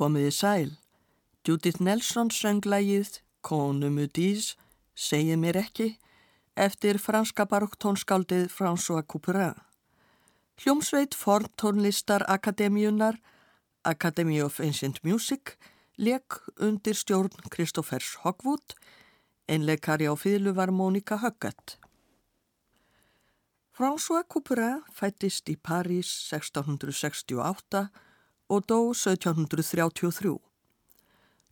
Komiði sæl. Judith Nelson söng lægið Konumu dís, segið mér ekki, eftir franska barokktónskáldið François Couperin. Hljómsveit Forntónlistar Akademíunar, Academy of Ancient Music, leik undir stjórn Kristoffers Hogwood, einleikari á fýðlu var Mónika Höggett. François Couperin fættist í París 1668 og dó 1733.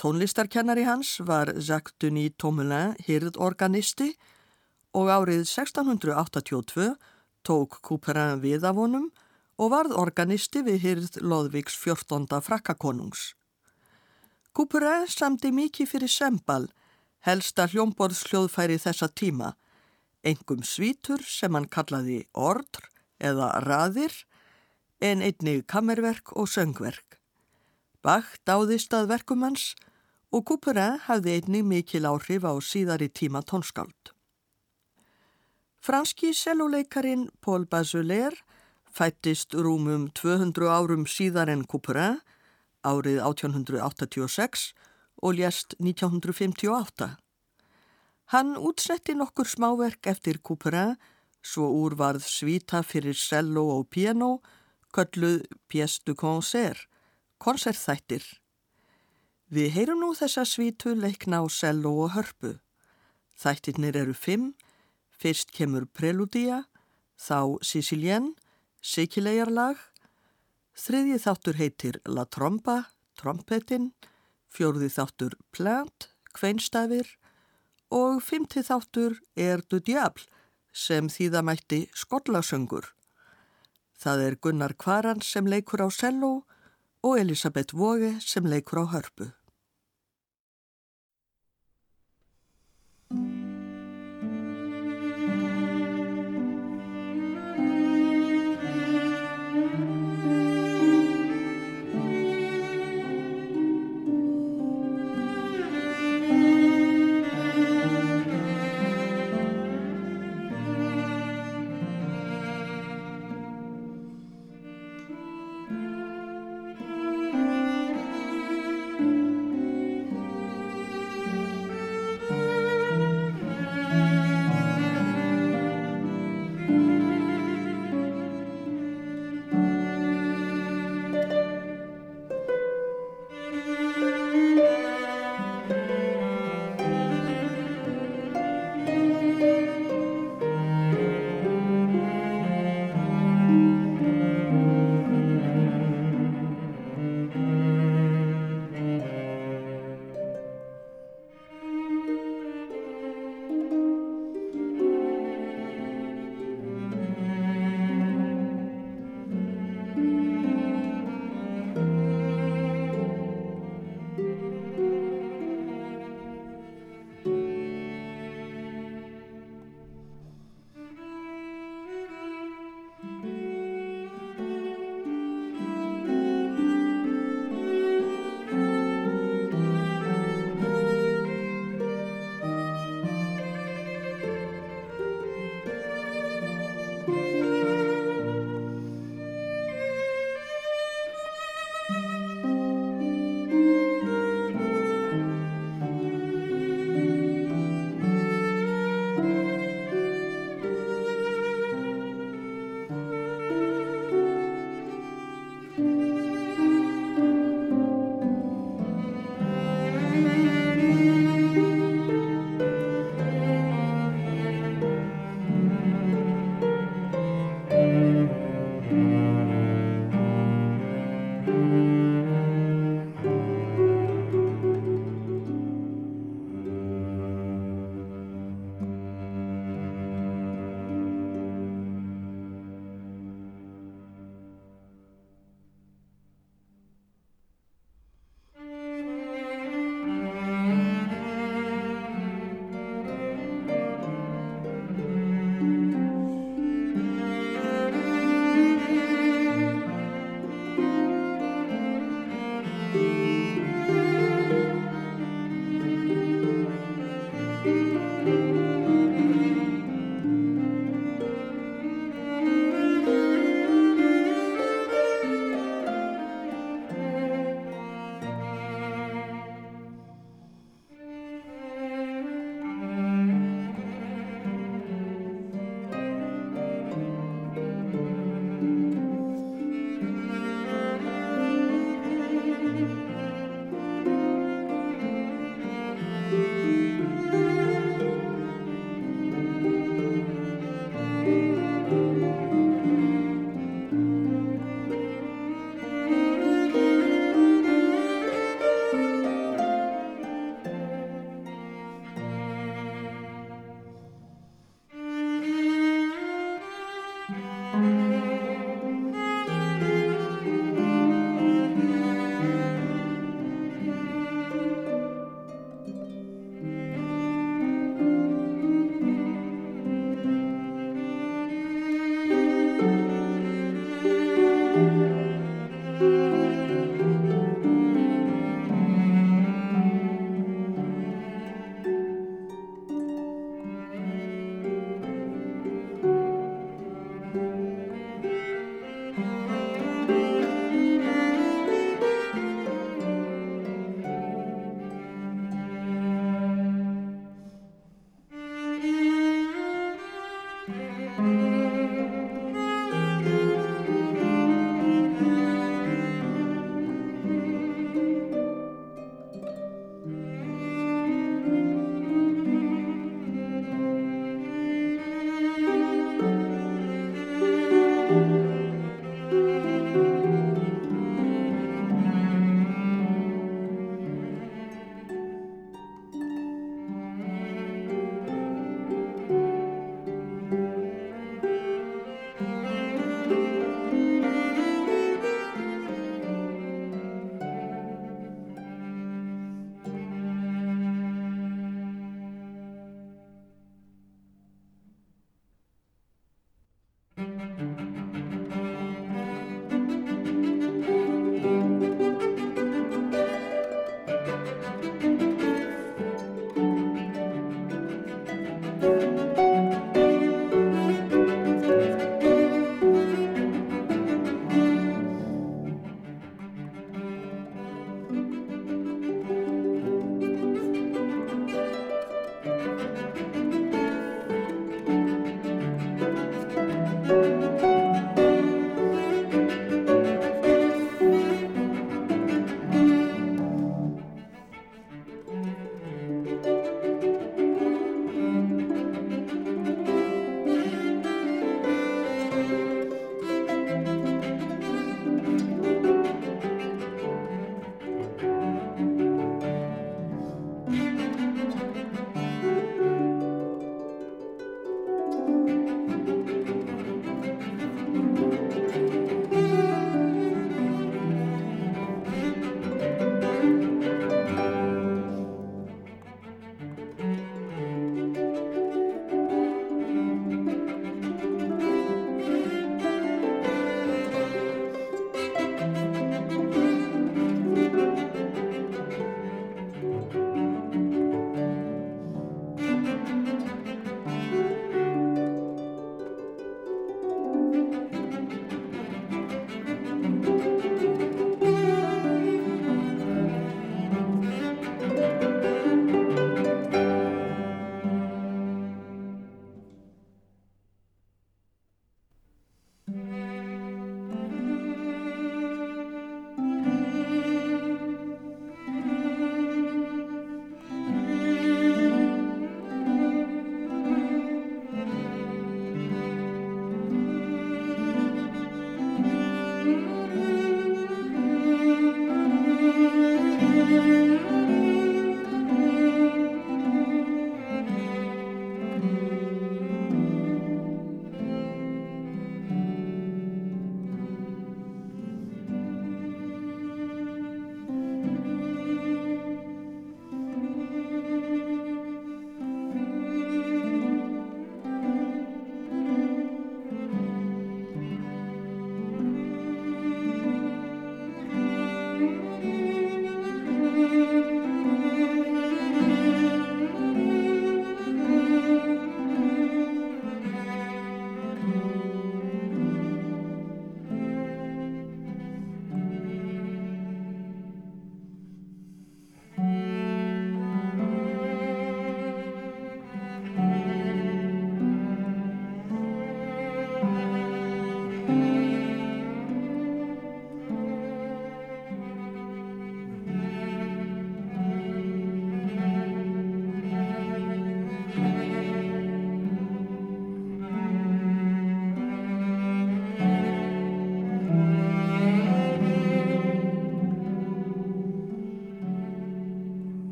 Tónlistarkennari hans var Jacques Denis Tomelin, hirðorganisti og árið 1682 tók Couperin við af honum og varð organisti við hirð Lóðvíks 14. frakkakonungs. Couperin samdi mikið fyrir sembal, helsta hljómborðsljóðfæri þessa tíma, engum svítur sem hann kallaði ordr eða raðir en einnig kammerverk og söngverk. Bach dáðist að verkum hans og Couperin hafði einnig mikil áhrif á síðari tíma tónskáld. Franski seljuleikarin Paul Bazuler fættist rúmum 200 árum síðar en Couperin árið 1886 og lést 1958. Hann útsetti nokkur smáverk eftir Couperin svo úr varð svíta fyrir cello og piano kölluð du concert, konsertþættir. Við heyrum nú þessa svítu leikna á cello og hörpu. Þættirnir eru fimm, fyrst kemur Preludia, þá Sicilien, Sikilegarlag, þriðji þáttur heitir La Tromba, Trompetin, fjórði þáttur Plant, Kveinstafir og fymti þáttur Er du Diabl sem þýðamætti Skollasöngur. Það er Gunnar Kvarans sem leikur á cello og Elisabeth Vóge sem leikur á hörpu.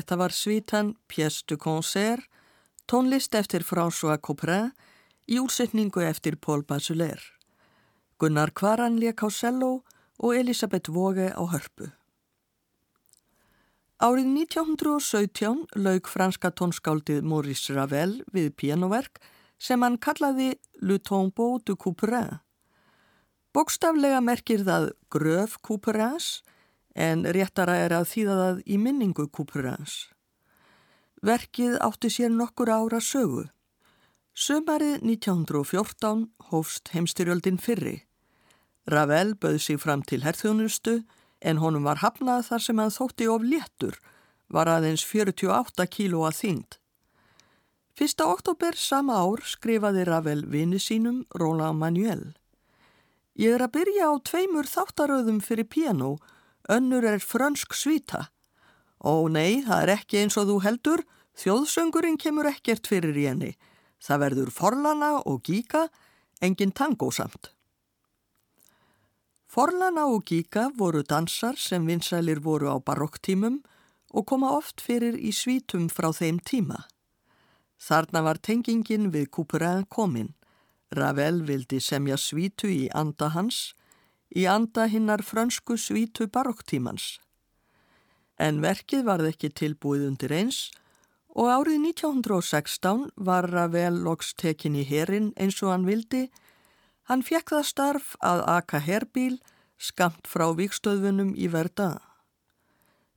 Þetta var svítan Pièce de Concert, tónlist eftir François Couperin í úrsetningu eftir Paul Basulaire. Gunnar Kvaran leik á cello og Elisabeth Våge á hörpu. Árið 1917 lauk franska tónskáldið Maurice Ravel við pianoverk sem hann kallaði Le Tombeau du Couperin. Bókstaflega merkir það gröf Couperins en réttara er að þýða það í minningu Couperins. Verkið átti sér nokkur ára sögu. Sömarið 1914 hófst heimstyrjöldin fyrri. Ravel bauð sig fram til herþjónustu en honum var hafnað þar sem hann þótti of léttur, var aðeins 48 kíló að þyngd. Fyrsta oktober sama ár skrifaði Ravel vini sínum Roland Manuel. Ég er að byrja á tveimur þáttaröðum fyrir piano, önnur er frönsk svita. Ó nei, það er ekki eins og þú heldur, þjóðsöngurinn kemur ekkert fyrir í henni. Það verður forlana og gíka, engin tangósamt. Forlana og gíka voru dansar sem vinsælir voru á barokktímum og koma oft fyrir í svítum frá þeim tíma. Þarna var tengingin við Couperin komin. Ravel vildi semja svítu í anda hans, í anda hinnar frönsku svítu barokktímans. En verkið varð ekki tilbúið undir eins og árið 1916 var Ravel loks tekin í herin eins og hann vildi Hann fekk það starf að aka herbíl skamt frá vikstöðunum í verda.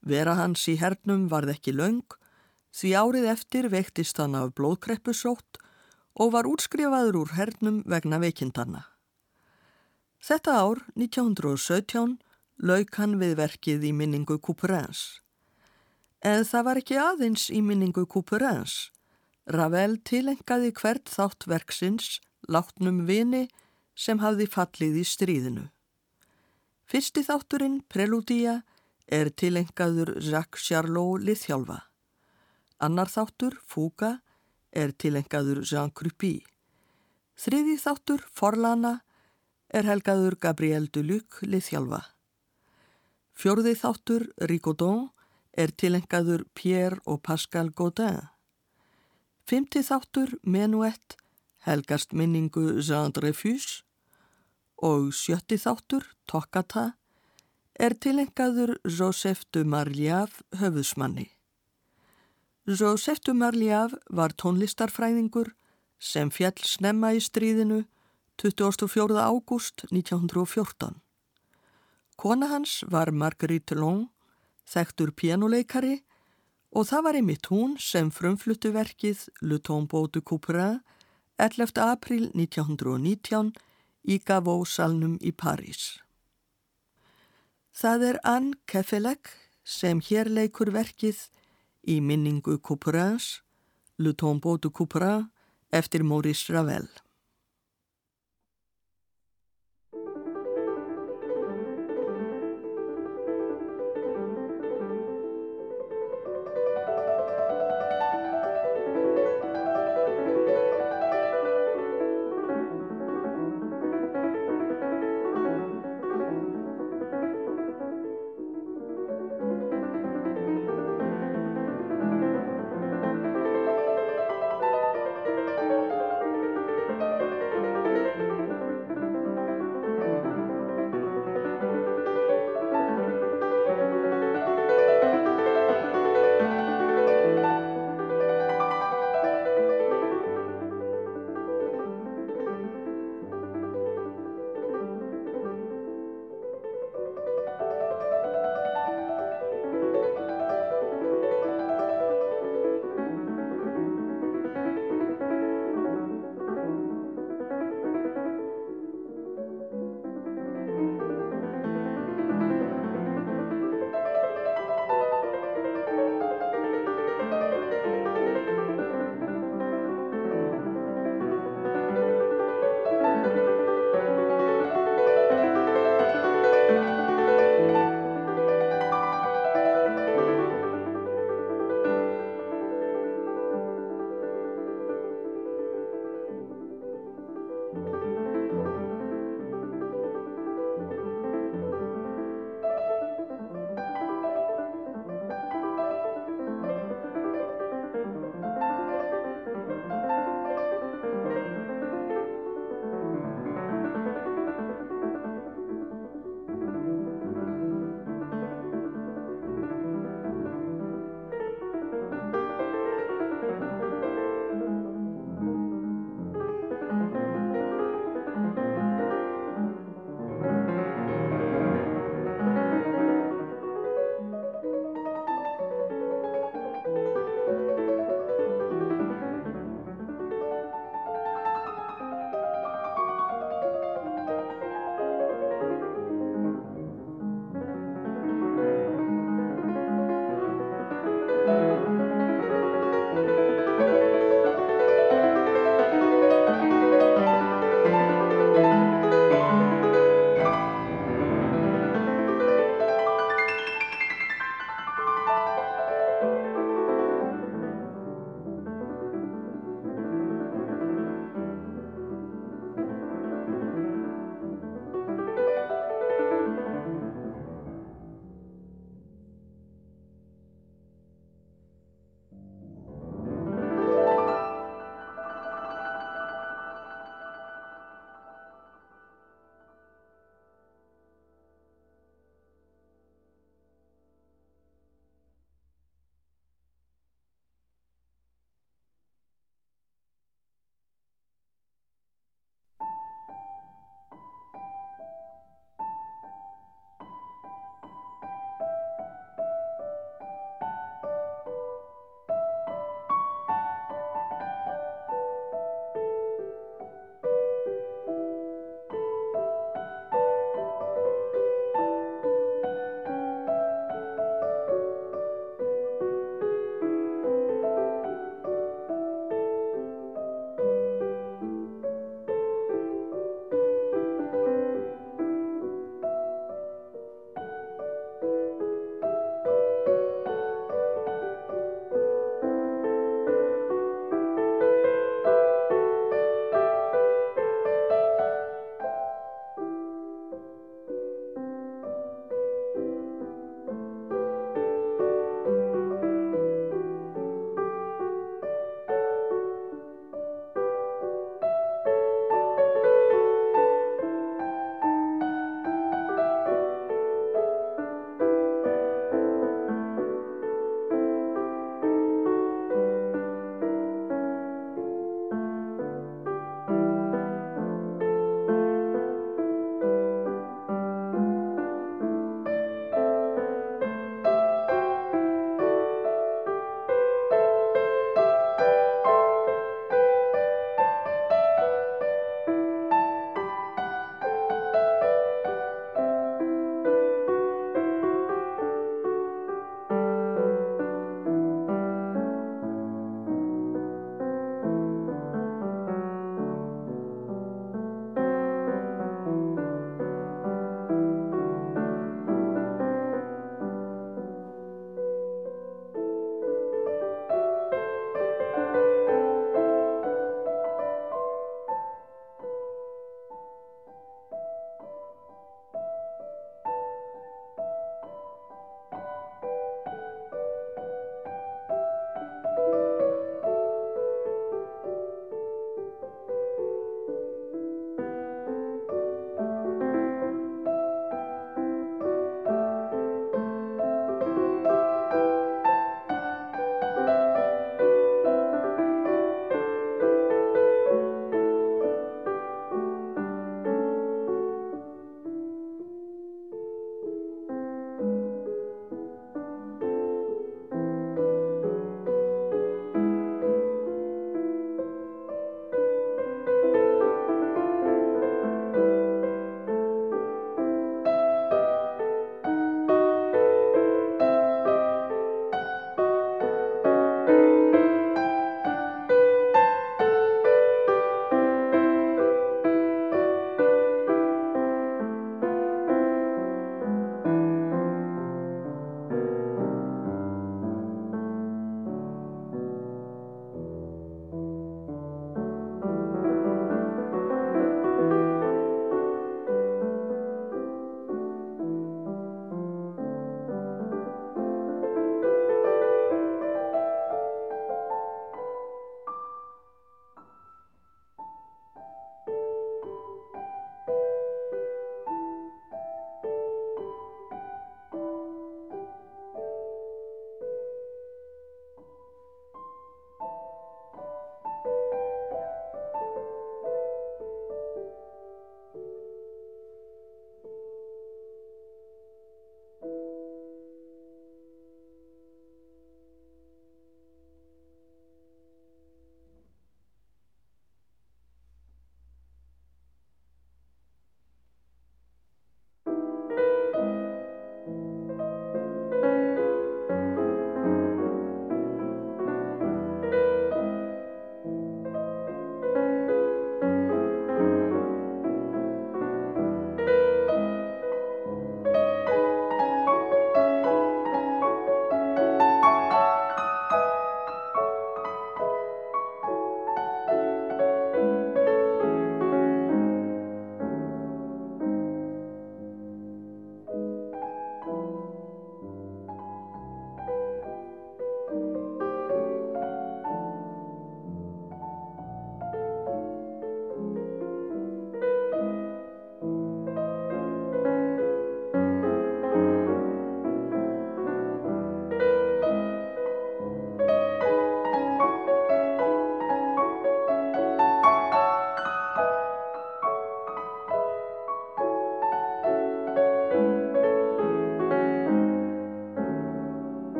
Vera hans í hernum varð ekki laung því árið eftir veiktist hann af blóðkreppusótt og var útskrifaður úr hernum vegna veikindanna. Þetta ár, 1917, lauk hann við verkið í minningu Couperins. En það var ekki aðeins í minningu Couperins. Ravel tilengaði hvert þátt verksins, látnum vini, sem hafði fallið í stríðinu. Fyrsti þátturinn, Prelúdía, er tilengaður Jacques Charlot Lithjálfa. Annar þáttur, Fúga, er tilengaður Jean Crupi. Þriði þáttur, Forlana, er helgaður Gabriel Duluc Lithjálfa. Fjörði þáttur, Rigaudon, er tilengaður Pierre og Pascal Godin. Fymti þáttur, Menuett, helgast minningu Jean Dreyfus og sjötti þáttur, Toccata, er tilengaður Joseph de Marliave höfðsmanni. Joseph de Marliave var tónlistarfræðingur sem fjall snemma í stríðinu 24. ágúst 1914. Kona hans var Marguerite Long, þektur pianoleikari og það var einmitt hún sem frumfluttu verkið Le Tombeau de Couperin 11. april 1919 í Gavó-salnum í París. Það er Anne Kefelec sem hér leikur verkið í minningu Couperins, Le Tombeau de Couperin, eftir Maurice Ravel.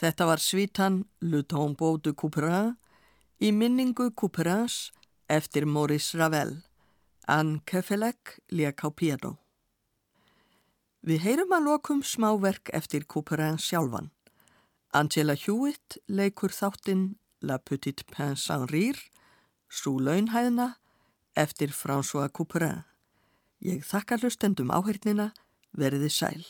Þetta var svítan Le Tombeau de Couperin í minningu Couperins eftir Maurice Ravel. Anne Kefelec lék á piano. Við heyrum að lokum smáverk eftir Couperin sjálfan. Angela Hewitt leikur þáttinn La Petite Pince en Rire, Sú launhæðna eftir François Couperin. Ég þakka hlustendum áhengina, veriði sæl.